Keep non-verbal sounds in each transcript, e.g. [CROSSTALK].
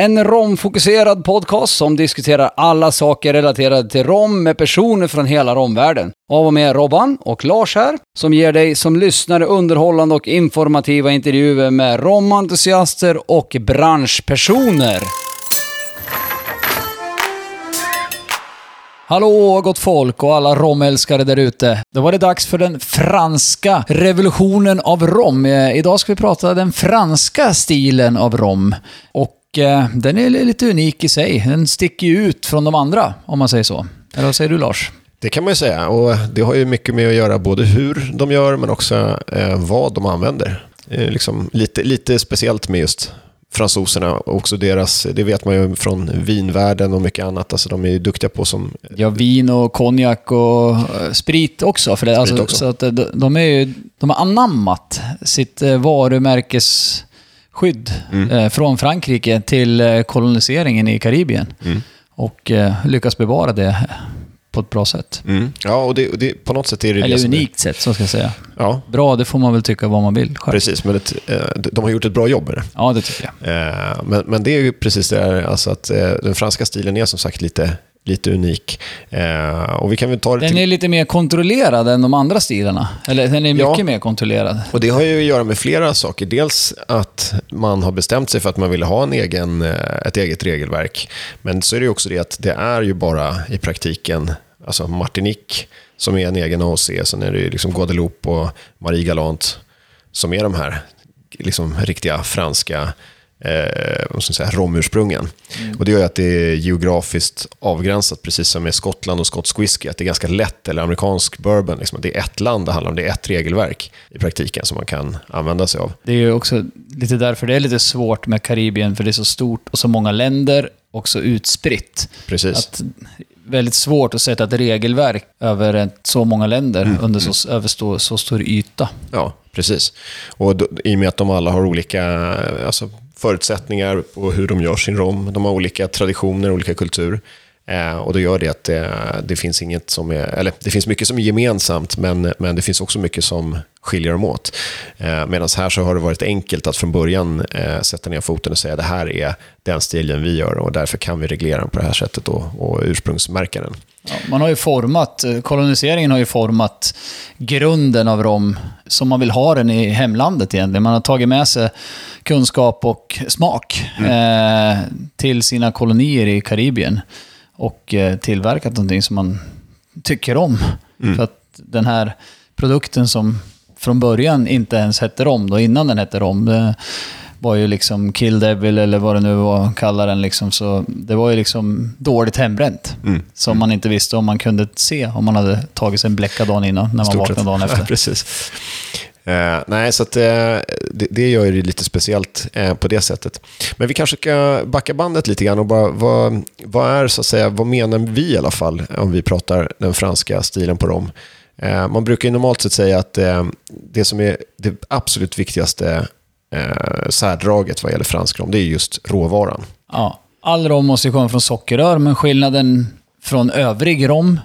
En romfokuserad podcast som diskuterar alla saker relaterade till rom med personer från hela romvärlden. Av och med Robban och Lars här, som ger dig som lyssnare underhållande och informativa intervjuer med romentusiaster och branschpersoner. Hallå gott folk och alla romälskare där ute. Då var det dags för den franska revolutionen av rom. Eh, idag ska vi prata den franska stilen av rom. Och den är lite unik i sig. Den sticker ju ut från de andra, om man säger så. Eller vad säger du Lars? Det kan man ju säga och det har ju mycket med att göra både hur de gör men också eh, vad de använder. Eh, liksom lite, lite speciellt med just fransoserna och också deras, det vet man ju från vinvärlden och mycket annat, alltså de är ju duktiga på som... Ja, vin och konjak och eh, sprit också. För det, alltså, också. Så att eh, de, är ju, de har anammat sitt eh, varumärkesskydd eh, från Frankrike till eh, koloniseringen i Karibien. Och eh, lyckas bevara det på ett bra sätt. Mm. Ja, och det, det, på något sätt är det Eller det unikt sätt, så ska jag säga. Är, ja, Bra, det får man väl tycka vad man vill själv. precis. Men eh, de har gjort ett bra jobb med det. Ja, det tycker jag. Men, men det är ju precis det där, alltså att den franska stilen är som sagt lite, lite unik. Eh, Och vi kan väl ta det Den till... är lite mer kontrollerad än de andra stilarna. Eller den är mycket Ja. mer kontrollerad. Och det har ju att göra med flera saker. Dels att man har bestämt sig för att man vill ha en egen, eh, ett eget regelverk. Men så är det också det att det är ju bara i praktiken, alltså Martinique som är en egen AOC, sen är det ju liksom Guadeloupe och Marie Galant som är de här liksom riktiga franska eh, vad säga, romursprungen. Och det gör ju att det är geografiskt avgränsat, precis som med Skottland och skotsk whisky, att det är ganska lätt, eller amerikansk bourbon, liksom, det är ett land det handlar om, det är ett regelverk i praktiken som man kan använda sig av. Det är ju också lite därför det är lite svårt med Karibien, för det är så stort och så många länder och så utspritt. Precis. Att väldigt svårt att sätta ett regelverk över så många länder under så, över så, så stor yta. Ja, precis. Och då, i och med att de alla har olika alltså, förutsättningar på hur de gör sin rom, de har olika traditioner, olika kultur. Eh, och då gör det att det, det finns inget som är, eller det finns mycket som är gemensamt, men, men det finns också mycket som skiljer dem åt. Eh, Medan här så har det varit enkelt att från början eh, sätta ner foten och säga det här är den stilen vi gör och därför kan vi reglera den på det här sättet och, och ursprungsmärka den. Ja, man har ju format, eh, koloniseringen har ju format grunden av rom som man vill ha den i hemlandet egentligen. Man har tagit med sig kunskap och smak eh, till sina kolonier i Karibien och eh, tillverkat någonting som man tycker om. För att den här produkten som från början inte ens hette rom, då innan den hette rom, det var ju liksom Kill Devil eller vad det nu var, kallar den liksom. Så det var ju liksom dåligt hembränt. Som man inte visste om man kunde se om man hade tagit sig en bläcka dagen innan, när man Stort vaknade dagen Ja, [LAUGHS] efter. precis. Eh, nej, så att, eh, det, det gör det lite speciellt eh, på det sättet. Men vi kanske ska backa bandet lite grann och bara, vad, vad är så att säga, vad menar vi i alla fall om vi pratar den franska stilen på rom? Eh, man brukar ju normalt sett säga att eh, det som är det absolut viktigaste eh, särdraget vad gäller fransk rom, det är just råvaran. Ja, all rom måste ju komma från sockerrör, men skillnaden från övrig rom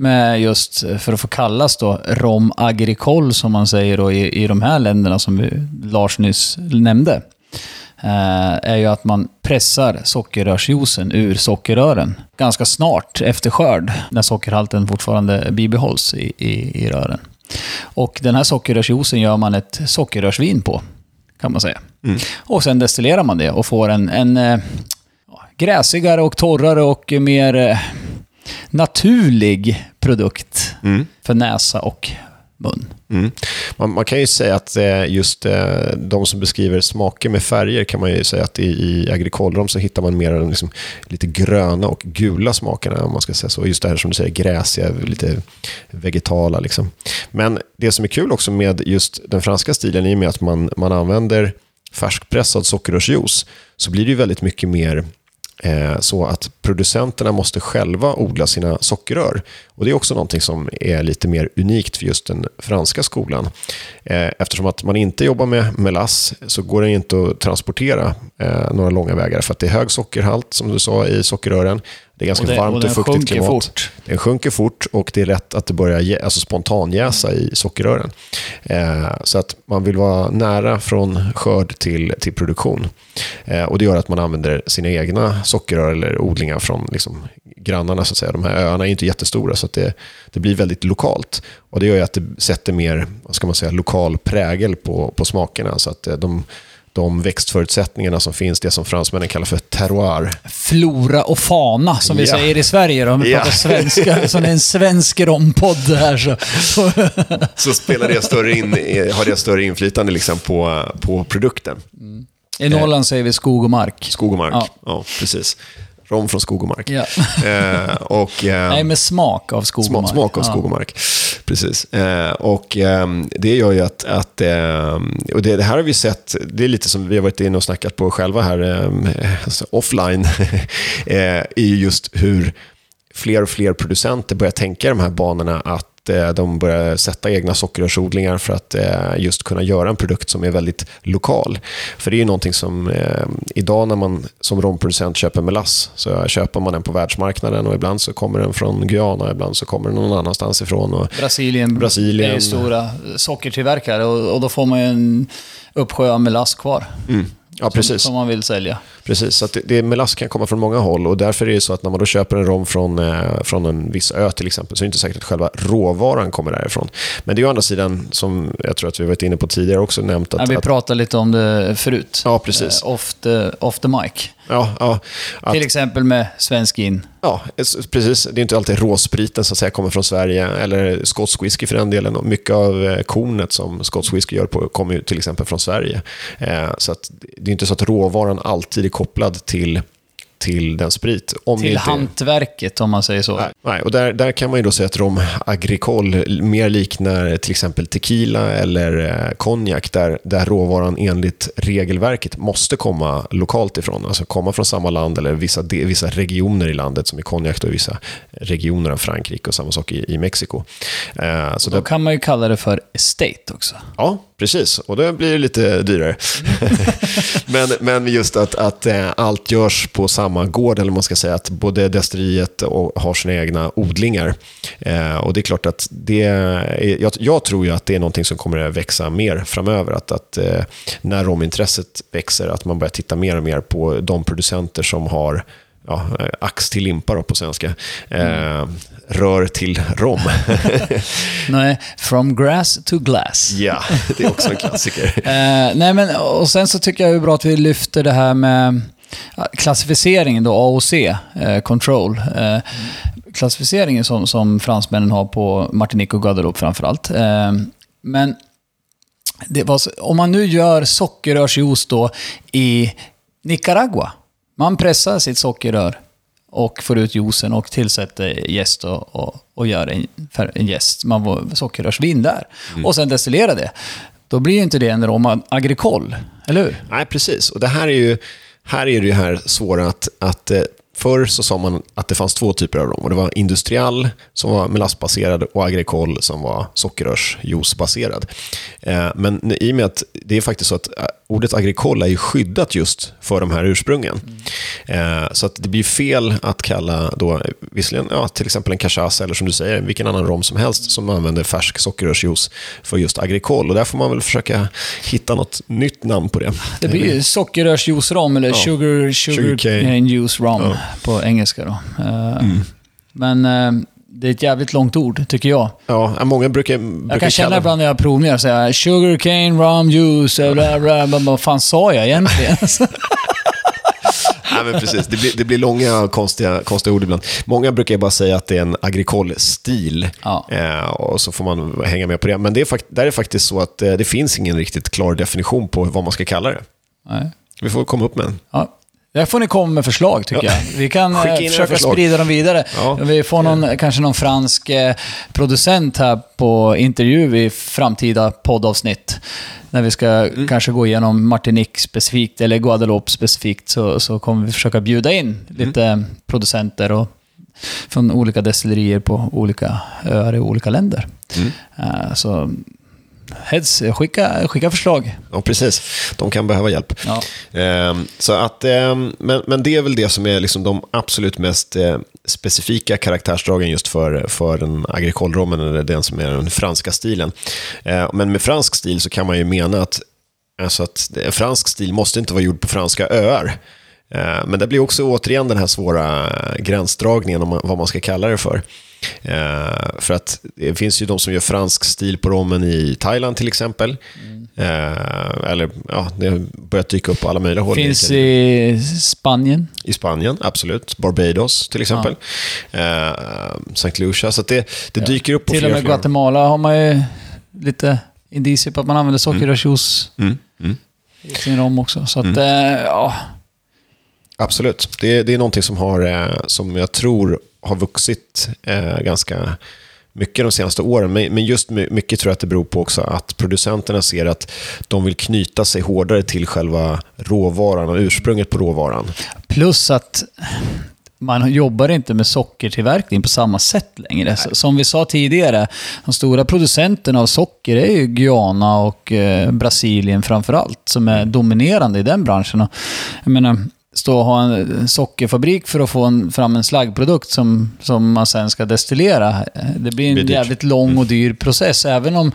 med just, eh, för att få kallas då, rom agricole som man säger då i, i de här länderna som vi, Lars nyss nämnde, eh, är ju att man pressar sockerrörsjuicen ur sockerrören ganska snart efter skörd, när sockerhalten fortfarande bibehålls i, i, i rören. Och den här sockerrörsjuicen gör man ett sockerrörsvin på, kan man säga. Och sen destillerar man det och får en, en eh, gräsigare och torrare och mer naturlig produkt för näsa och mun. Mm. Man, man kan ju säga att eh, just eh, de som beskriver smaker med färger kan man ju säga att i, i agrikolrom så hittar man mer den liksom, lite gröna och gula smakerna om man ska säga så. Just det här som du säger, gräsiga, lite vegetala liksom. Men det som är kul också med just den franska stilen i och med att man, man använder färskpressad sockerrörsjuice så blir det ju väldigt mycket mer Eh, så att producenterna måste själva odla sina sockerrör. Och Det är också någonting som är lite mer unikt för just den franska skolan. Eh, eftersom att man inte jobbar med melass så går det inte att transportera eh, några långa vägar för att det är hög sockerhalt, som du sa, i sockerrören. Det är ganska det- varmt och och, fuktigt klimat. fort. Den sjunker fort och det är rätt att det börjar alltså spontanjäsa i sockerrören. Eh, så att man vill vara nära från skörd till, till produktion. Eh, och Det gör att man använder sina egna sockerrör eller odlingar från liksom, grannarna. Så att säga. De här öarna är inte jättestora så det, det blir väldigt lokalt. Och Det gör att det sätter mer vad ska man säga, lokal prägel på, på smakerna. Så att eh, de, de växtförutsättningarna som finns, det som fransmännen kallar för terroir, Flora och fana, som vi Ja. säger i Sverige då, om vi Ja. pratar svenska. [LAUGHS] Som är en svensk rompodd här. Så. [LAUGHS] så spelar det större in, eh, har det större inflytande liksom på, på produkten. I Norrland säger vi skog och mark. Skog och mark. Ja. Ja. precis. Rom från skog och mark. Ja. [LAUGHS] Eh, och, eh, Nej, med smak av skog och smak, mark. smak av Ja. skog och mark. Precis. Eh, och eh, det gör ju att, att eh, och det, det här har vi sett, det är lite som vi har varit inne och snackat på själva här eh, [LAUGHS] alltså offline, [LAUGHS] eh, är ju just hur fler och fler producenter börjar tänka i de här banorna att de börjar sätta egna sockerrörsodlingar för att eh, just kunna göra en produkt som är väldigt lokal. För det är ju någonting som eh, idag när man som romproducent köper melass så köper man den på världsmarknaden och ibland så kommer den från Guyana, ibland så kommer den någon annanstans ifrån. Och, Brasilien, Brasilien. är ju stora sockertillverkare och, och då får man ju en uppsjö av melass kvar. ja, precis. Som, som man vill sälja. Precis, så det, det, melass kan komma från många håll och därför är det så att när man då köper en rom från, eh, från en viss ö till exempel så är det inte säkert att själva råvaran kommer därifrån. Men det är ju å andra sidan, som jag tror att vi varit inne på tidigare också, nämnt att... Ja, vi att pratade lite om det förut. Ja, precis. Eh, off, the, off the mic. ja, ja, att, Till exempel med svensk in. ja, precis. Det är inte alltid råspriten att säga kommer från Sverige, eller skotsk whisky för den delen. Mycket av eh, kornet som skotsk whisky gör på kommer ju till exempel från Sverige. Eh, så att det är inte så att råvaran alltid är kopplad till, till den sprit. Om Till inte hantverket, om man säger så. Nej, nej, och där, där kan man ju då säga att rom agricole mer liknar till exempel tequila eller eh, konjak där, där råvaran enligt regelverket måste komma lokalt ifrån. Alltså komma från samma land eller vissa, de, vissa regioner i landet som i konjak i vissa regioner av Frankrike och samma sak i, i Mexiko. Eh, så Då där, kan man ju kalla det för estate också. Ja, precis. Och det blir lite dyrare. [LAUGHS] men, men just att, att eh, allt görs på samma gård, eller man ska säga att både destilleriet och har sina egna odlingar. Eh, och det är klart att det är, jag, jag tror ju att det är någonting som kommer att växa mer framöver. Att, att eh, när romintresset växer, att man börjar titta mer och mer på de producenter som har ja, ax till limpa då, på svenska. Eh, rör till rom. [LAUGHS] Nej, from grass to glass. ja, det är också en klassiker. [LAUGHS] Eh, nej, men och sen så tycker jag det är bra att vi lyfter det här med klassificeringen då, AOC, eh, control. Eh, Klassificeringen som, som fransmännen har på Martinique och Guadeloupe framförallt. Eh, men så- om man nu gör sockerrörsjuice då i Nicaragua. Man pressar sitt sockerrör och får ut juicen och tillsätter jäst och, och, och gör en, en jäst. Man får sockerrörsvin där. Och sen destillerar det. Då blir ju inte det en rom agricole, eller hur? Nej, precis. Och det här är ju, här är det ju här svåra att, att eh, Förr så sa man att det fanns två typer av rom. Och det var industrial, som var melassbaserad, och agricole, som var sockerrörsjuicebaserad. Eh, Men i och med att det är faktiskt så att eh, ordet agricole är ju skyddat just för de här ursprungen. Eh, Så att det blir fel att kalla då, visserligen, ja, till exempel en cachaça, eller som du säger, vilken annan rom som helst som använder färsk sockerrörsjuice för just agricole. Och där får man väl försöka hitta något nytt namn på det. Det blir ju sockerrörsjuice-rom, eller sugar, sugar, Sugar cane. juice rom på engelska. Då. Eh, Men eh, det är ett jävligt långt ord, tycker jag. Ja, många brukar, brukar Jag kan känna ibland när jag provningar och säga sugar cane rum juice, bla, bla, bla, vad fan sa jag egentligen? [LAUGHS] Nej, men precis. Det blir, det blir långa konstiga, konstiga ord ibland. Många brukar bara säga att det är en agricole-stil. Ja. Eh, och så får man hänga med på det. Men det är, där är faktiskt så att eh, det finns ingen riktigt klar definition på vad man ska kalla det. Nej. Vi får komma upp med en. Ja. Där får ni komma med förslag tycker Ja. jag. Vi kan eh, försöka sprida dem vidare. Ja. Vi får någon, kanske någon fransk eh, producent här på intervju i framtida poddavsnitt. När vi ska Mm. kanske gå igenom Martinique specifikt, eller Guadeloupe specifikt, så, så kommer vi försöka bjuda in lite Mm. producenter och, från olika destillerier på olika öar i olika länder. Mm. Eh, så heads, skicka, skicka förslag. Ja, precis. De kan behöva hjälp. Ja. Ehm, så att, ehm, men, men det är väl det som är liksom de absolut mest eh, specifika karaktärsdragen just för, för den agrikolrommen, eller den som är den franska stilen. Eh, men med fransk stil så kan man ju mena att, alltså att fransk stil måste inte vara gjord på franska öar. Eh, Men det blir också återigen den här svåra gränsdragningen om vad man ska kalla det för. Eh, för att det finns ju de som gör fransk stil på rommen i Thailand till exempel. Eh, eller ja, det har börjat dyka upp på alla möjliga håll. Finns i, Spanien. I Spanien, absolut. Barbados till exempel. Eh, St. Lucia. Så det, det dyker upp på Till och med Guatemala har man ju lite indicier på att man använder sockerrörsjuice Mm, mm. i sin rom också. Så att, eh, ja. Absolut. Det, det är någonting som, har, som jag tror har vuxit eh, ganska mycket de senaste åren. Men, just my- mycket tror jag att det beror på också att producenterna ser att de vill knyta sig hårdare till själva råvaran och ursprunget på råvaran. Plus att man jobbar inte med sockertillverkning på samma sätt längre. Så, som vi sa tidigare, de stora producenterna av socker är ju Guyana och eh, Brasilien framför allt, som är dominerande i den branschen. Jag menar, stå och ha en sockerfabrik för att få en, fram en slaggprodukt som, som man sen ska destillera. Det blir en Det jävligt lång och dyr process, även om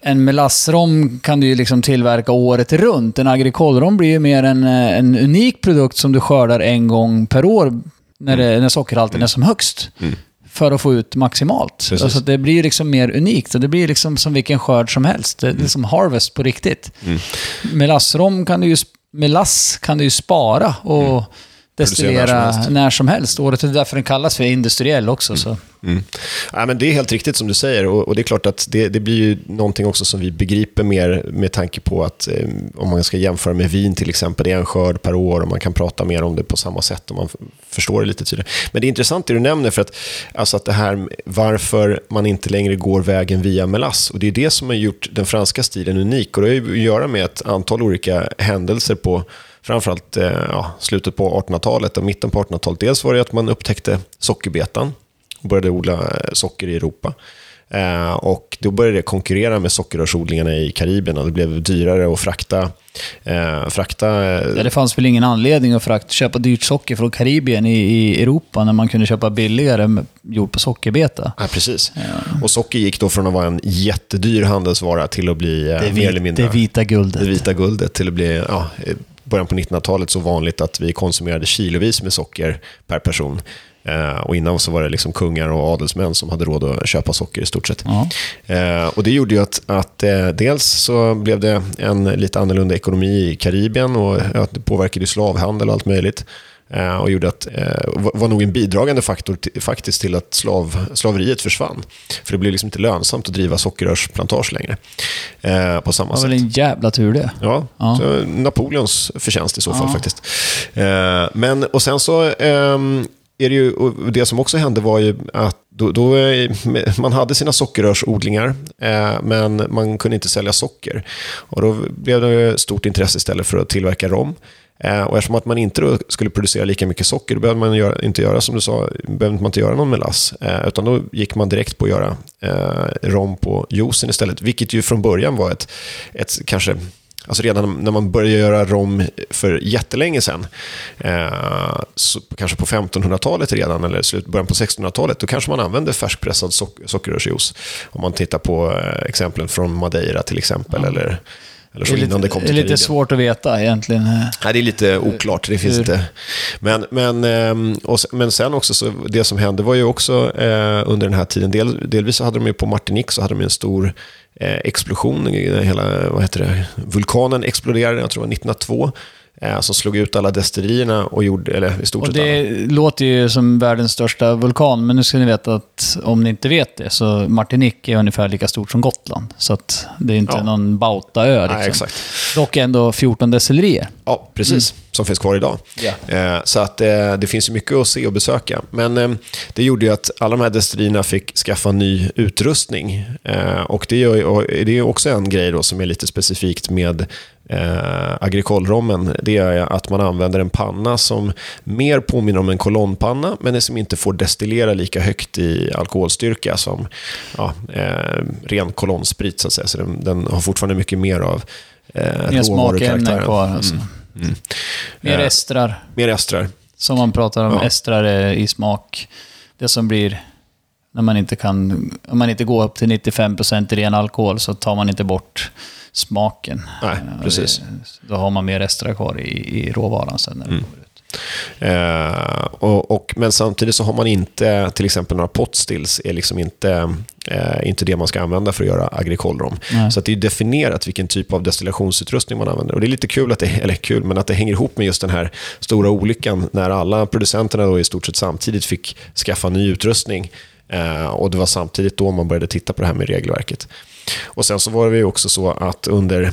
en melassrom kan du ju liksom tillverka året runt. En agrikolrom blir ju mer en, en unik produkt som du skördar en gång per år när, det, när sockerhalten är som högst. För att få ut maximalt. Precis. Alltså det blir liksom mer unikt. Och det blir liksom som vilken skörd som helst. Det är som harvest på riktigt. Melassrom kan du ju, med lass kan du ju spara och mm destillera när när som helst. som helst. Året är därför den kallas för industriell också. Så. Mm. Ja, men det är helt riktigt som du säger och, och det är klart att det, det blir ju någonting också som vi begriper mer med tanke på att eh, om man ska jämföra med vin till exempel, det är en skörd per år och man kan prata mer om det på samma sätt och man förstår det lite tydligare. Men det är intressant det du nämner för att, alltså att det här varför man inte längre går vägen via melass och det är det som har gjort den franska stilen unik och det har ju att göra med ett antal olika händelser på framförallt eh, ja, slutet på 1800-talet och mitten på 1800-talet. Dels var det att man upptäckte sockerbetan och började odla eh, socker i Europa. Eh, och då började det konkurrera med sockerrörsodlingarna i Karibien och det blev dyrare att frakta, eh, frakta Ja, det fanns väl ingen anledning att frakt, köpa dyrt socker från Karibien i, i Europa när man kunde köpa billigare gjort på sockerbeta. Ja, precis. Och socker gick då från att vara en jättedyr handelsvara till att bli Det, mer eller mindre det vita guldet. det vita guldet till att bli, ja, början på 1900-talet så vanligt att vi konsumerade kilovis med socker per person. Eh, och innan så var det liksom kungar och adelsmän som hade råd att köpa socker i stort sett. Eh, och det gjorde ju att, att eh, dels så blev det en lite annorlunda ekonomi i Karibien och det påverkade slavhandel och allt möjligt. Eh, och gjorde att, eh, var nog en bidragande faktor till, faktiskt till att slav, slaveriet försvann. För det blev liksom inte lönsamt att driva sockerrörsplantage längre. Eh, på samma Det var sätt. väl en jävla tur det. Ja, Ja. Napoleons förtjänst i så fall Ja. faktiskt. Men, och sen så, ehm, är det ju, och det som också hände var ju att då, då, eh, man hade sina sockerrörsodlingar, eh, men man kunde inte sälja socker. Och då blev det stort intresse istället för att tillverka rom. Eh, och eftersom att man inte då skulle producera lika mycket socker, då behövde man göra, inte göra som du sa, behövde man inte göra någon melass. Eh, utan då gick man direkt på att göra eh, rom på juicen istället. Vilket ju från början var ett, ett kanske Alltså redan när man började göra rom för jättelänge sedan, eh, så kanske på 1500-talet redan, eller slut, början på 1600-talet, då kanske man använde färskpressad sock, sockerrörsjuice. Om man tittar på eh, exemplen från Madeira till exempel, eller, eller Det är det lite, kom det är lite svårt att veta egentligen. Nej, det är lite oklart. Det finns Hur? inte. Men, men, ehm, och, men sen också, så det som hände var ju också eh, under den här tiden, del, delvis så hade de ju på Martinique så hade de en stor eh, Eh, explosion. Hela, vad heter det, vulkanen exploderade, jag tror det var 1902 eh, som slog ut alla destillerierna och gjorde, eller i stort sett alla. det låter ju som världens största vulkan, men nu ska ni veta att om ni inte vet det, så Martinique är ungefär lika stort som Gotland. Så att det är inte Ja. någon Bautaö. Liksom. Nej, exakt. Dock ändå 14 destillerier. Ja, precis. Som finns kvar idag. Mm. Eh, så att eh, det finns ju mycket att se och besöka. Men eh, det gjorde ju att alla de här destillerierna fick skaffa ny utrustning. Och det är också en grej då som är lite specifikt med eh, agrikolrommen. Det är att man använder en panna som mer påminner om en kolonnpanna, men som inte får destillera lika högt i alkoholstyrka som ja, eh, ren kolonnsprit. Så, att säga. så den, den har fortfarande mycket mer av eh, Mer smakämnen råvarukaraktären. kvar. Alltså. Mer Eh, estrar. Mer estrar. Som man pratar om, Ja. estrar är i smak. Det som blir när man inte kan, om man inte går upp till 95% i ren alkohol så tar man inte bort smaken. Nej, Eh, precis. Det, då har man mer estrar kvar i, i råvaran sen när det Mm. kommer ut. Eh, och, och, men samtidigt så har man inte, till exempel några potstills, är liksom inte, eh, inte det man ska använda för att göra agrikolrom. Så det är definierat vilken typ av destillationsutrustning man använder. Och det är lite kul, att det, [LAUGHS] eller kul, men att det hänger ihop med just den här stora olyckan när alla producenterna då i stort sett samtidigt fick skaffa ny utrustning. Eh, och det var samtidigt då man började titta på det här med regelverket. Och sen så var det ju också så att under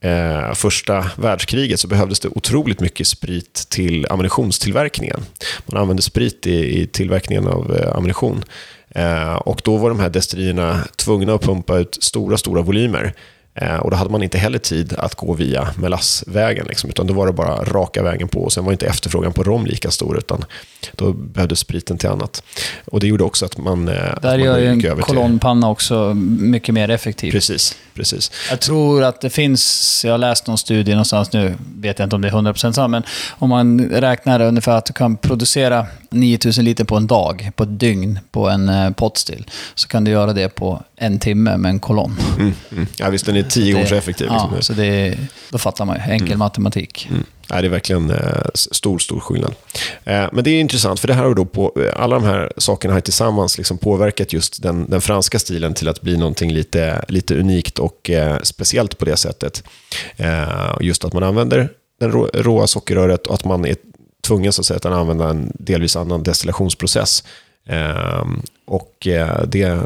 eh, första världskriget så behövdes det otroligt mycket sprit till ammunitionstillverkningen. Man använde sprit i, i tillverkningen av eh, ammunition. Eh, och då var de här destillerierna tvungna att pumpa ut stora, stora volymer. Eh, och då hade man inte heller tid att gå via melassvägen, liksom, utan då var det bara raka vägen på. Och sen var inte efterfrågan på rom lika stor, utan då behövdes spriten till annat. Och det gjorde också att man... Eh, att Där man gör ju en kolonnpanna också mycket mer effektiv. Precis, precis. Jag tror att det finns, jag har läst någon studie någonstans nu, vet jag inte om det är 100% sant, men om man räknar ungefär att du kan producera 9000 liter på en dag, på ett dygn, på en eh, potstill, så kan du göra det på en timme med en kolonn. Mm, mm. Ja, visst, den är tio gånger så effektiv. Ja, Liksom. så det, då fattar man ju. Enkel matematik. Nej, det är verkligen eh, stor, stor skillnad. Eh, men det är intressant, för det här har då på, eh, alla de här sakerna har tillsammans liksom påverkat just den, den franska stilen till att bli någonting lite, lite unikt och eh, speciellt på det sättet. Eh, just att man använder den rå, råa sockerröret och att man är tvungen så att, säga, att använda en delvis annan destillationsprocess. Eh, och eh, det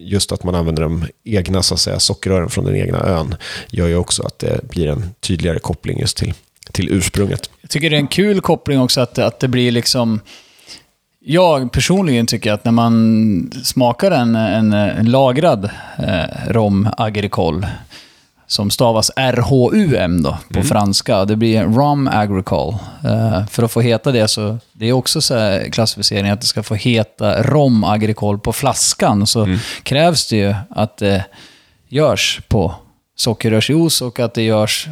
just att man använder de egna så att säga, sockerrören från den egna ön gör ju också att det blir en tydligare koppling just till, till ursprunget. Jag tycker det är en kul koppling också att, att det blir liksom... Jag personligen tycker att när man smakar en, en, en lagrad eh, rom agricole, som stavas RHUM då, på franska. Det blir rum agricole. Eh, för att få heta det så, det är också så klassificering att det ska få heta rom agricole på flaskan. Så krävs det ju att det görs på sockerrörsjuice och att det görs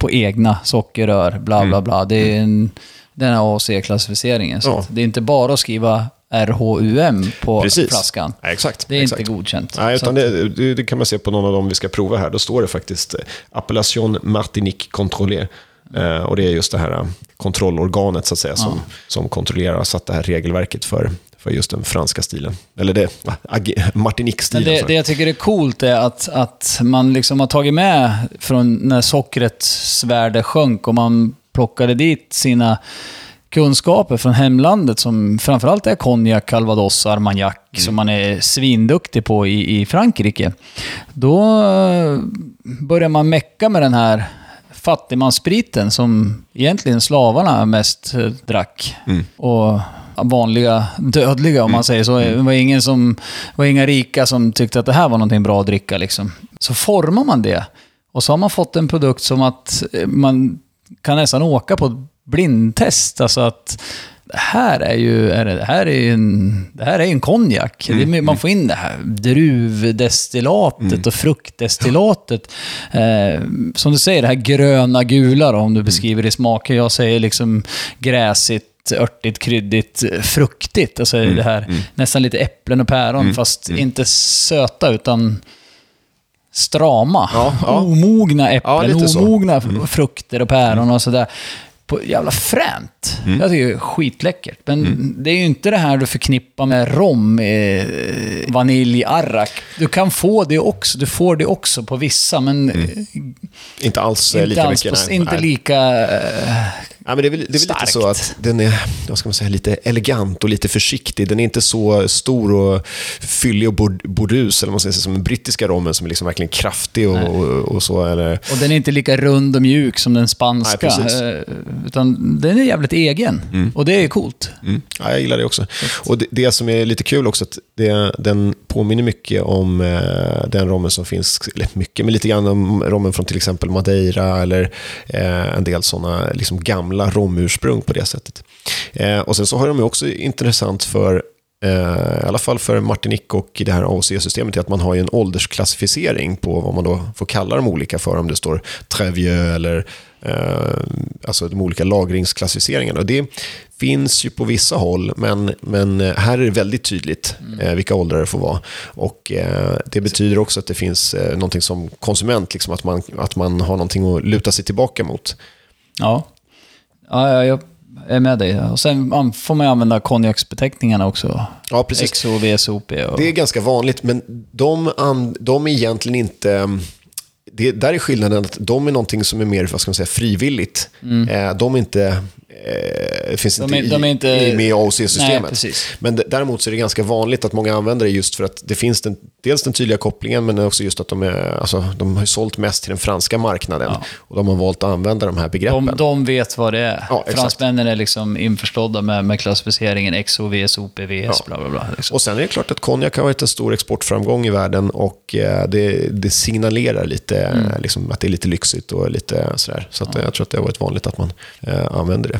på egna sockerrör, bla bla bla. Det är en, den här AC-klassificeringen. Så Ja. det är inte bara att skriva RHUM på Precis. flaskan. Ja, exakt. Det är exakt. inte godkänt. Nej, utan det, det, kan man se på någon av dem vi ska prova här. Då står det faktiskt eh, Appellation Martinique Contrôlé. Eh, och det är just det här eh, kontrollorganet så att säga, som, som kontrollerar och satt det här regelverket för, för just den franska stilen. Eller det, Martinique-stilen. det, det jag tycker är coolt är att, att man liksom har tagit med från när sockrets värde sjönk och man plockade dit sina kunskaper från hemlandet som framförallt är konjak, calvados, armagnac som man är svinduktig på i, i Frankrike. Då eh, börjar man mecka med den här fattigmansspriten som egentligen slavarna mest eh, drack. Och vanliga dödliga om man säger så. Det var, ingen som, var inga rika som tyckte att det här var någonting bra att dricka. Liksom. Så formar man det. Och så har man fått en produkt som att eh, man kan nästan åka på ett blindtest. Alltså att det här är ju är det, det här är en, det här är en konjak. Är- Man får in det här druvdestillatet och fruktdestillatet. Eh, som du säger, det här gröna gula då, om du beskriver det i smaker. Jag säger liksom gräsigt, örtigt, kryddigt, fruktigt. Alltså det här nästan lite äpplen och päron, fast inte söta utan strama. Ja, ja. Omogna Ja, äpplen, så. omogna frukter och päron och sådär. på jävla fränt. Mm. Jag tycker det är skitläckert. Men det är ju inte det här du förknippar med rom, eh, vanilj, arrak. Du kan få det också, du får det också på vissa, men eh, Inte alls eh, inte, lika alls mycket. på, nej. inte lika... eh, Ja, men det är väl, det är väl lite så att den är vad ska man säga, lite elegant och lite försiktig. Den är inte så stor och fyllig och bordus, eller man säga, som den brittiska rommen som är liksom verkligen kraftig och, och, och så. Eller, Och den är inte lika rund och mjuk som den spanska. Nej, eh, utan den är jävligt egen. Och det är coolt. Mm. Ja, jag gillar det också. Och det, det som är lite kul också, att det, den påminner mycket om eh, den rommen som finns, eller mycket, men lite grann om rommen från till exempel Madeira eller eh, en del sådana liksom gamla romursprung på det sättet. Eh, och sen så har de också intressant för eh, i alla fall för Martinique och det här AOC-systemet, är att man har ju en åldersklassificering på vad man då får kalla de olika för, om det står Trevieux eller eh, alltså de olika lagringsklassificeringarna. Och det finns ju på vissa håll, men, men eh, här är det väldigt tydligt eh, vilka åldrar det får vara. Och eh, det betyder också att det finns eh, någonting som konsument, liksom att, man, att man har någonting att luta sig tillbaka mot. Ja. Ja, ja, jag är med dig. Och sen får man ju använda konjaksbeteckningarna också. Ja, precis. XO, VSOP och... Det är ganska vanligt, men de, de är egentligen inte... Det, där är skillnaden att de är någonting som är mer vad ska man säga, frivilligt. Eh, de är inte... Eh, finns Mm. De inte, de i, inte- i, med i AOC-systemet. Men däremot så är det ganska vanligt att många använder det just för att det finns den, dels den tydliga kopplingen, men också just att de, är, alltså, de har sålt mest till den franska marknaden. Och de har valt att använda de här begreppen. De, de vet vad det är. Ja. Fransmännen är liksom införstådda med, med klassificeringen XO, VSOP, VS, Ja. bla bla bla. Liksom. Och sen är det klart att konjak har varit en stor exportframgång i världen och eh, det, det signalerar lite eh, liksom, att det är lite lyxigt och lite sådär. Så att, eh, jag tror att det har varit vanligt att man eh, använder det.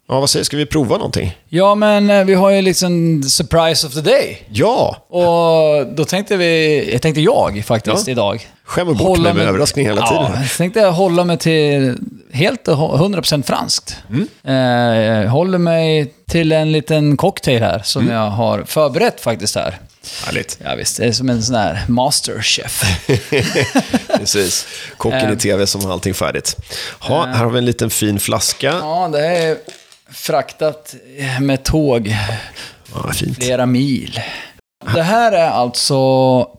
Ja, vad säger Ska vi prova någonting? Ja, men eh, vi har ju liksom surprise of the day. Ja! Och då tänkte vi, jag tänkte jag faktiskt Ja. idag. Skämmer bort mig med överraskning hela tiden. Ja, jag tänkte hålla mig till helt och hå- 100% franskt. Mm. Eh, håller mig till en liten cocktail här som Mm. jag har förberett faktiskt här. Härligt. Ja, visst, det är som en sån här masterchef. [LAUGHS] Precis. Kocken Eh. i tv som har allting färdigt. Ha, här har vi en liten fin flaska. Ja, det är fraktat med tåg Ja, flera mil. Det här är alltså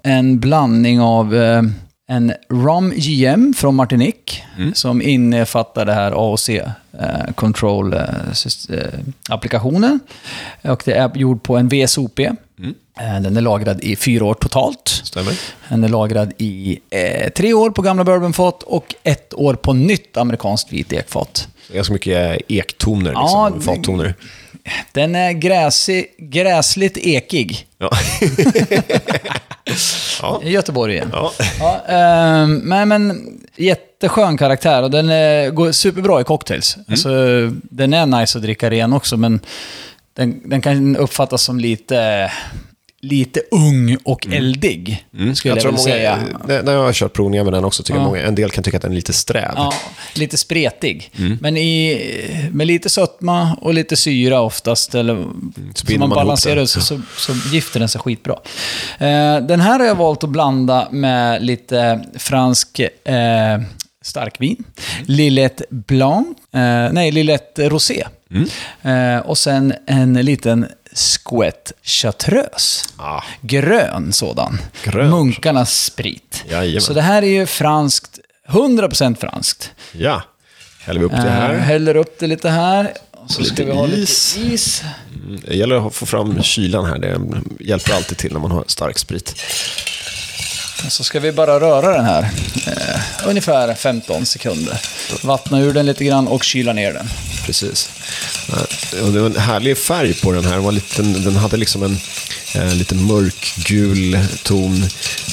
en blandning av eh, en Rum GM från Martinique som innefattar det här AOC eh, Control eh, eh. Och det är gjord på en VSOP. Eh, Den är lagrad i fyra år totalt. Stämmer. Den är lagrad i eh, tre år på gamla bourbonfat och ett år på nytt amerikanskt vit ekfat. Ganska mycket ektoner, Ja, liksom, fattoner. Den är gräsig, gräsligt ekig. Ja. [LAUGHS] ja. Göteborg igen. ja. Ja, ehm, men, men jätteskön karaktär och den eh, går superbra i cocktails. Mm. Alltså, den är nice att dricka ren också, men den, den kan uppfattas som lite, lite ung och eldig, skulle jag, Mm. Jag många, säga. när jag har kört provningar med den också, tycker Ja. många, en del kan tycka att den är lite sträv. Ja, lite spretig. Mm. Men i, med lite sötma och lite syra oftast, eller Mm, så man man balanserar så, så, så gifter den sig skitbra. Eh, den här har jag valt att blanda med lite fransk eh, starkvin. Lillet Blanc, eh, nej, Lillet Rosé. Mm. Eh, och sen en liten skvätt chartreuse. Ah. Grön sådan. Grön. Munkarnas sprit. Jajamän. Så det här är ju franskt, 100% franskt. Ja. Häller vi upp det här. häller upp det lite här. Och så Lite ska vi ha is. lite is. Mm, Det gäller att få fram kylan här. Det hjälper alltid till när man har stark sprit. Så ska vi bara röra den här. Eh, ungefär 15 sekunder. Vattna ur den lite grann och kyla ner den. Precis. Och Det var en härlig färg på den här. Den, var liten, den hade liksom en eh, lite mörkgul ton.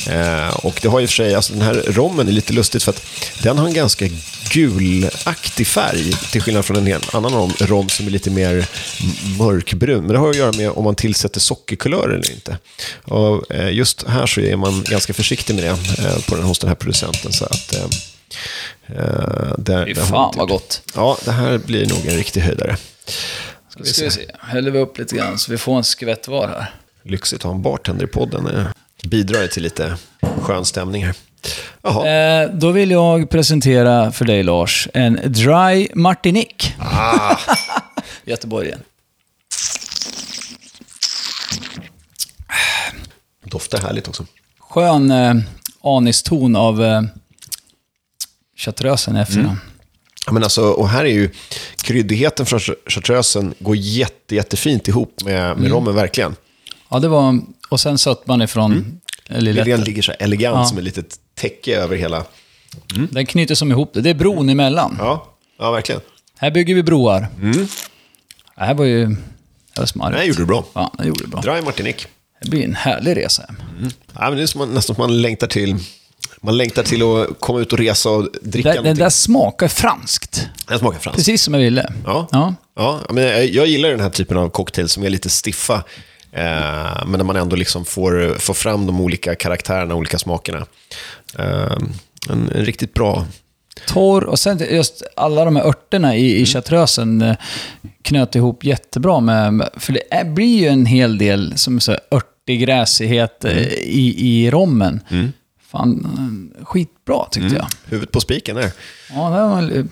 Eh, och det har i och för sig, alltså den här rommen är lite lustigt för att den har en ganska gulaktig färg. Till skillnad från en annan rom, rom som är lite mer mörkbrun. Men det har att göra med om man tillsätter sockerkulör eller inte. Och eh, just här så är man ganska försiktig med det eh, på den, hos den här producenten. Så att, eh, eh, där, Fy fan vad gott. Ja, det här blir nog en riktig höjdare. Då ska vi se. Häller vi upp lite grann så vi får en skvätt var här. Lyxigt att ha en bartender i podden. Det bidrar till lite skön stämning här. Jaha. Eh, då vill jag presentera för dig Lars en Dry Martinique. Ah, [LAUGHS] Göteborg igen. doftar härligt också. Skön eh, aniston av eh, chartreusen efter den. Ja, men alltså, och här är ju kryddigheten från chartreusen går jätte, jättefint ihop med, med rommen, verkligen. Ja, det var... Och sen sötman ifrån mm. Liljetten ligger så elegant Ja. som ett litet täcke över hela... Den knyter som ihop det. Det är bron emellan. Ja, ja verkligen. Här bygger vi broar. Det här var ju... Det var smarrigt. Det gjorde du bra. Ja, det gjorde det bra. Dry Martinique. Det blir en härlig resa hem. Ja, men det är som man, nästan som man längtar till. Man längtar till att komma ut och resa och dricka den någonting. där smakar franskt. Den smakar franskt. Precis som jag ville. Ja. ja. Ja, men jag, jag gillar den här typen av cocktail som är lite stiffa. Eh, men när man ändå liksom får, får fram de olika karaktärerna, olika smakerna. Eh, en, en riktigt bra... Torr och sen just alla de här örterna i, Mm. i chartreusen eh, knöt ihop jättebra med... För det är, blir ju en hel del som så örtig gräsighet eh, Mm. i, i rommen. Fan, eh, skitbra tyckte Mm. jag. Huvudet på spiken där. Ja, det var,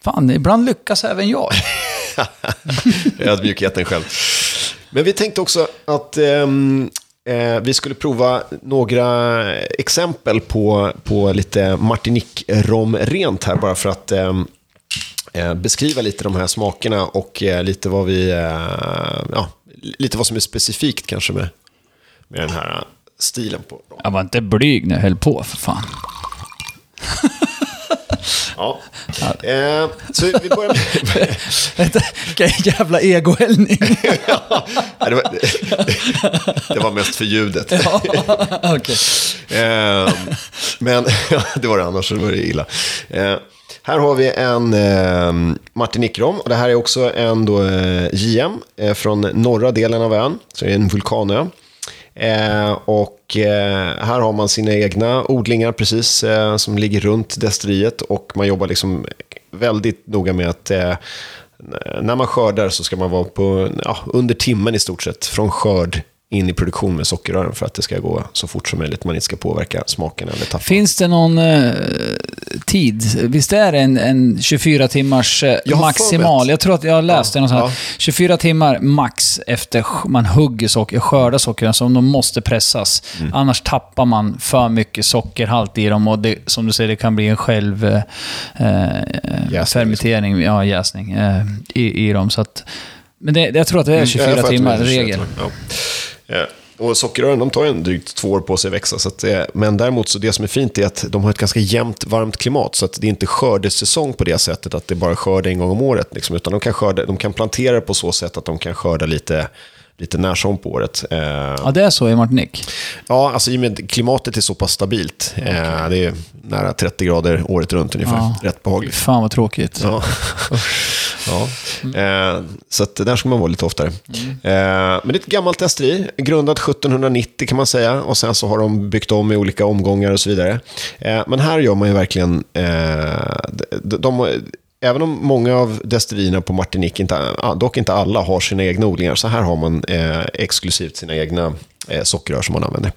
fan, ibland lyckas även jag. [LAUGHS] Ödmjukheten själv. Men vi tänkte också att ehm, eh, vi skulle prova några exempel på, på lite Martinique-rom rent här, bara för att ehm, eh, beskriva lite de här smakerna och eh, lite vad vi, eh, ja, lite vad som är specifikt kanske med, med den här stilen på rom. Jag var inte blyg när jag höll på, för fan. [LAUGHS] Ja. Eh, så vi börjar med... [LAUGHS] Vilken jävla egohällning. [LAUGHS] Nej, det, var, det var mest för ljudet. Okej. Eh, men det var det annars, så det var det illa. Eh, här har vi en eh, Martinique-rom och det här är också en då, eh, JM eh, från norra delen av ön, så det är en vulkanö. Eh, och eh, här har man sina egna odlingar precis eh, som ligger runt destilleriet och man jobbar liksom väldigt noga med att eh, när man skördar så ska man vara på ja, under timmen i stort sett från skörd in i produktion med sockerrören för att det ska gå så fort som möjligt. Man inte ska påverka smaken eller tappa. Finns det någon eh, tid? Visst är det en, en 24 timmars eh, Jag har maximal? Jag tror att jag läste Ja, något sånt här. ja. 24 timmar max efter man hugger socker, skördar sockren, som de måste pressas. Mm. Annars tappar man för mycket sockerhalt i dem och det, som du säger, det kan bli en själv... Eh, eh, fermentering, ja jäsning, eh, i, i dem. Så att, men det, jag tror att det är 24 Mm, Ja, timmar att det är 24 regel. Ja. Eh, Och sockerrören de tar ju en drygt två år på sig att växa. Så att, men däremot så det som är fint är att de har ett ganska jämnt varmt klimat. Så att det är inte skördesäsong på det sättet att det bara skörd en gång om året. Liksom, utan de kan, skörda, de kan plantera på så sätt att de kan skörda lite, lite när som på året. Eh, Ja, det är så i Martinique. Ja, alltså i och med klimatet är så pass stabilt. Eh, det är nära 30 grader året runt ungefär. Ja. Rätt behagligt. Fan vad tråkigt. Ja ja. Eh, så att där ska man vara lite oftare. Eh, men det är ett gammalt testeri, grundat 1790 kan man säga. Och sen så har de byggt om i olika omgångar och så vidare. Eh, men här gör man ju verkligen... Eh, de, de, även om många av destillerierna på Martinique, inte, dock inte alla, har sina egna odlingar. Så här har man eh, exklusivt sina egna eh, sockerrör som man använder.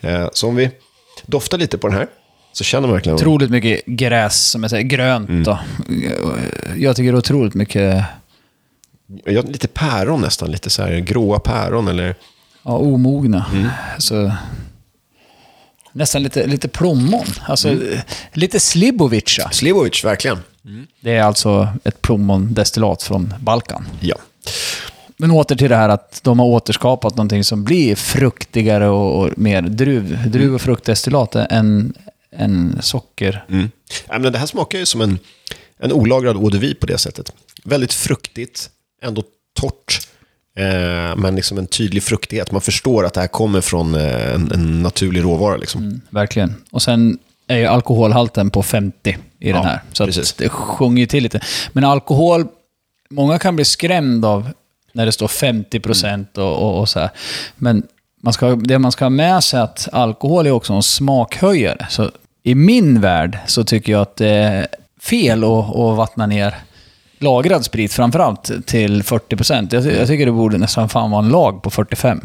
Eh, så om vi doftar lite på den här. Så känner man verkligen... Otroligt mycket gräs, som jag säger, grönt Mm. då. Jag tycker det är otroligt mycket Ja, lite päron nästan, lite så här gråa päron eller... ja, omogna. Mm. Så, nästan lite, lite plommon. Alltså, Mm. lite Slibovica. Slivovic, verkligen. Det är alltså ett plommondestillat från Balkan. Ja. Men åter till det här att de har återskapat någonting som blir fruktigare och, och mer druv, druv och fruktdestillat än, än socker. Mm. Ja, men det här smakar ju som en, en olagrad eau de vie på det sättet. Väldigt fruktigt, ändå torrt. Eh, men liksom en tydlig fruktighet. Man förstår att det här kommer från eh, en, en naturlig råvara. Liksom. Verkligen. Och sen är ju alkoholhalten på 50 i den Ja, här. Så precis. det sjunger ju till lite. Men alkohol, många kan bli skrämd av när det står 50 procent och, och, och så här. Men man ska, det man ska ha med sig är att alkohol är också en smakhöjare. Så i min värld så tycker jag att det är fel att, att vattna ner lagrad sprit framförallt till 40 procent. Jag, ty- jag tycker det borde nästan fan vara en lag på 45.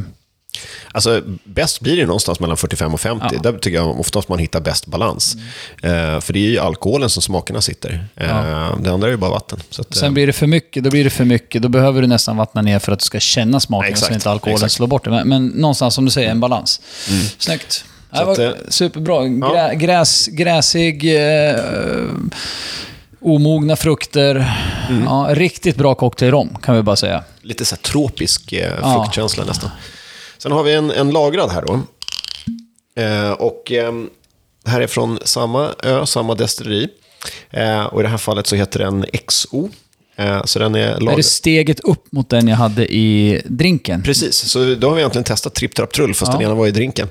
Alltså, bäst blir det någonstans mellan 45 och 50. Ja. Där tycker jag oftast man hittar bäst balans. Eh, för det är ju alkoholen som smakerna sitter. Eh, Det andra är ju bara vatten. Så att, Sen eh, blir det för mycket, då blir det för mycket. Då behöver du nästan vattna ner för att du ska känna smaken så inte alkoholen exakt. slår bort det. Men, men någonstans, som du säger, en balans. Snyggt. Var att, eh, superbra. Grä, gräs, gräsig, eh, omogna frukter. Mm. Ja, riktigt bra cocktail rom, kan vi bara säga. lite så tropisk eh, Ja. fruktkänsla nästan. Sen har vi en, en lagrad här då. Eh, och det här är från samma ö, samma destilleri. Eh, och i det här fallet så heter den XO. Eh, så den är Är lagrad. det steget upp mot den jag hade i drinken? Precis, så då har vi egentligen testat Tripp Trapp Trull, fast Ja. den ena var i drinken.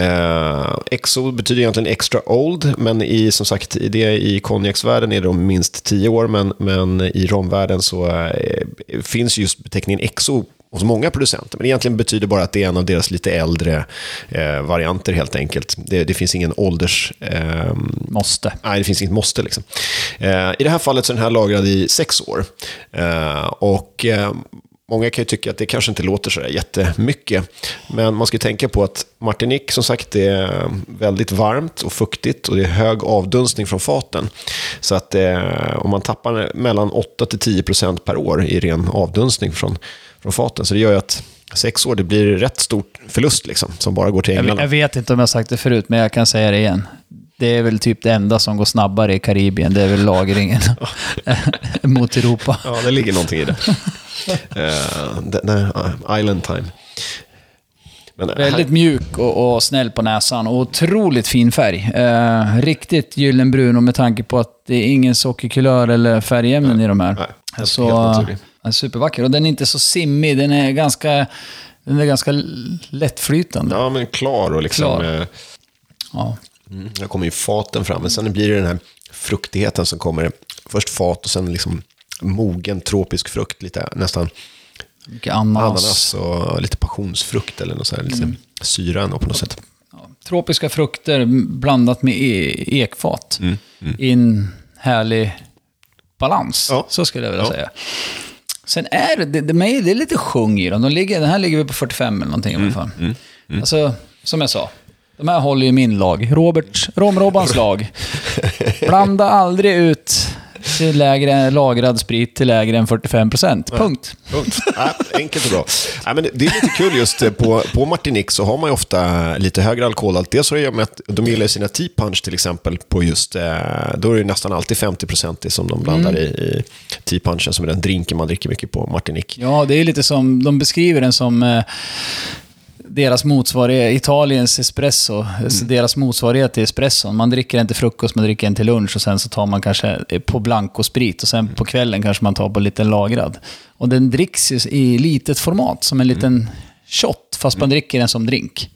Eh, XO betyder egentligen extra old, men i, som sagt, i, det, i konjaksvärlden är de minst 10 år, men, men i romvärlden så eh, finns just beteckningen XO hos många producenter. Men egentligen betyder bara att det är en av deras lite äldre eh, varianter helt enkelt. Det, det finns ingen ålders... ehm, Måste. Nej, det finns inget måste. Liksom. Eh, I det här fallet så är den här lagrad i sex år. Eh, och eh, Många kan ju tycka att det kanske inte låter så där jättemycket. Men man ska tänka på att Martinique, som sagt, det är väldigt varmt och fuktigt och det är hög avdunstning från faten. Så att eh, om man tappar mellan 8-10% per år i ren avdunstning från, från faten. Så det gör ju att sex år, det blir rätt stor förlust liksom, som bara går till änglarna. jag vet inte om jag har sagt det förut, men jag kan säga det igen. Det är väl typ det enda som går snabbare i Karibien. Det är väl lagringen [LAUGHS] [LAUGHS] mot Europa. Ja, det ligger någonting i det. [LAUGHS] Uh, island time. Men, eh, Väldigt mjuk och, och snäll på näsan och otroligt fin färg. Eh, riktigt gyllenbrun och med tanke på att det är ingen sockerkulör eller färgämnen i de här. Nej, så. Den är supervacker. Och den är inte så simmig, den är ganska, den är ganska lättflytande. Ja, men klar och liksom... Klar. eh, Ja. Mm, där kommer ju faten fram, men sen blir det den här fruktigheten som kommer. Först fat och sen liksom mogen tropisk frukt, lite nästan Mycket ananas. ananas och lite passionsfrukt eller något så här, lite syra ändå på något sätt. Tropiska frukter blandat med e ekfat. I en härlig balans, Ja. så skulle jag vilja Ja. säga. Sen är det, det, det, det är lite sjung i dem. De ligger, den här ligger vi på 45 eller någonting i alla fall. Alltså, som jag sa. De här håller ju min lag. Robert, Romrobbans lag. [LAUGHS] Blanda aldrig ut till lägre, lagrad sprit till lägre än 45 procent. Punkt. Punkt. Ja, enkelt och bra. Ja, men det är lite kul just eh, på, på Martinique så har man ju ofta lite högre alkohol. Dels har det med att de gillar sina tea punch till exempel. På just, eh, då är det nästan alltid 50% som de blandar i, i tea punchen som är den drinken man dricker mycket på Martinique. Ja, det är lite som, de beskriver den som eh, deras motsvarighet, Italiens espresso, alltså deras motsvarighet till espresson. Man dricker en till frukost, man dricker en till lunch och sen så tar man kanske på blancosprit och sen på kvällen kanske man tar på lite lagrad. Och den dricks ju i litet format, som en liten shot, fast man dricker den som drink.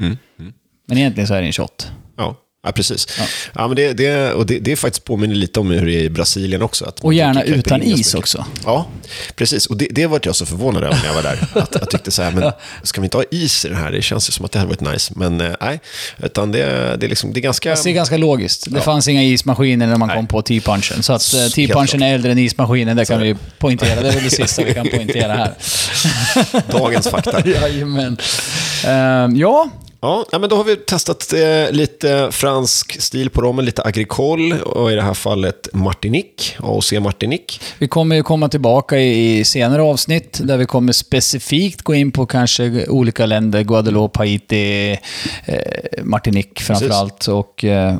Men egentligen så är det en shot. Ja, ja precis. Ja. men det, det, och det, det är faktiskt påminner lite om hur det är i Brasilien också. Att Och gärna utan is också. Ja, precis. Och det, det var jag så förvånad över när jag var där. [LAUGHS] Att jag tyckte så här, men ska vi inte ha is i den här? Det känns ju som att det hade varit nice. Men eh, nej, utan det, det, är liksom, det är ganska... Det är ganska logiskt. Det fanns inga ismaskiner när man kom på T-punchen. Så att eh, T-punchen är äldre än ismaskinen, det kan det. vi poängtera. Det är väl det sista vi kan [LAUGHS] poängtera här. Dagens fakta. [LAUGHS] Jajamän. Ehm, ja, Ja, men då har vi testat eh, lite fransk stil på rommen, lite agricole och i det här fallet Martinique, AOC Martinique. vi kommer ju komma tillbaka i, i senare avsnitt där vi kommer specifikt gå in på kanske olika länder, Guadeloupe, Haiti, eh, Martinique framförallt. Och, eh,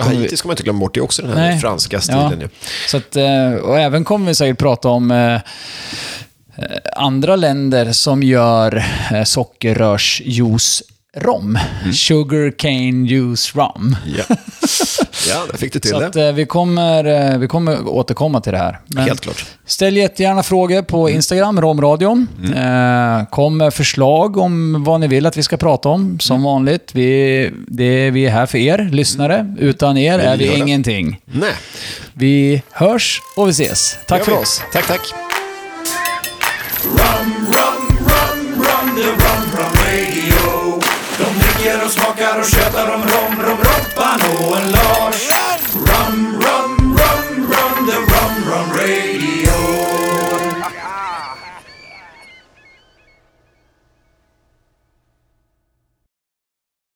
Haiti ska man inte glömma bort, det är också den här Nej. franska stilen. Ja. Så att, eh, och även kommer vi säkert prata om eh, andra länder som gör sockerrörsjuice rom. Mm. Sugar cane juice rum. Ja. [LAUGHS] ja, där fick du till Så det. att, eh, vi, kommer, eh, vi kommer återkomma till det här. Men Helt klart. Ställ jättegärna frågor på Instagram, Romradion. Eh, kom med förslag om vad ni vill att vi ska prata om. Som vanligt, vi, det, vi är här för er, lyssnare. Utan er är vi ingenting. Nej, Vi hörs och vi ses. Tack för oss. Tack, tack. Rum, och tjötar om rom, rom, Robban och en Lars.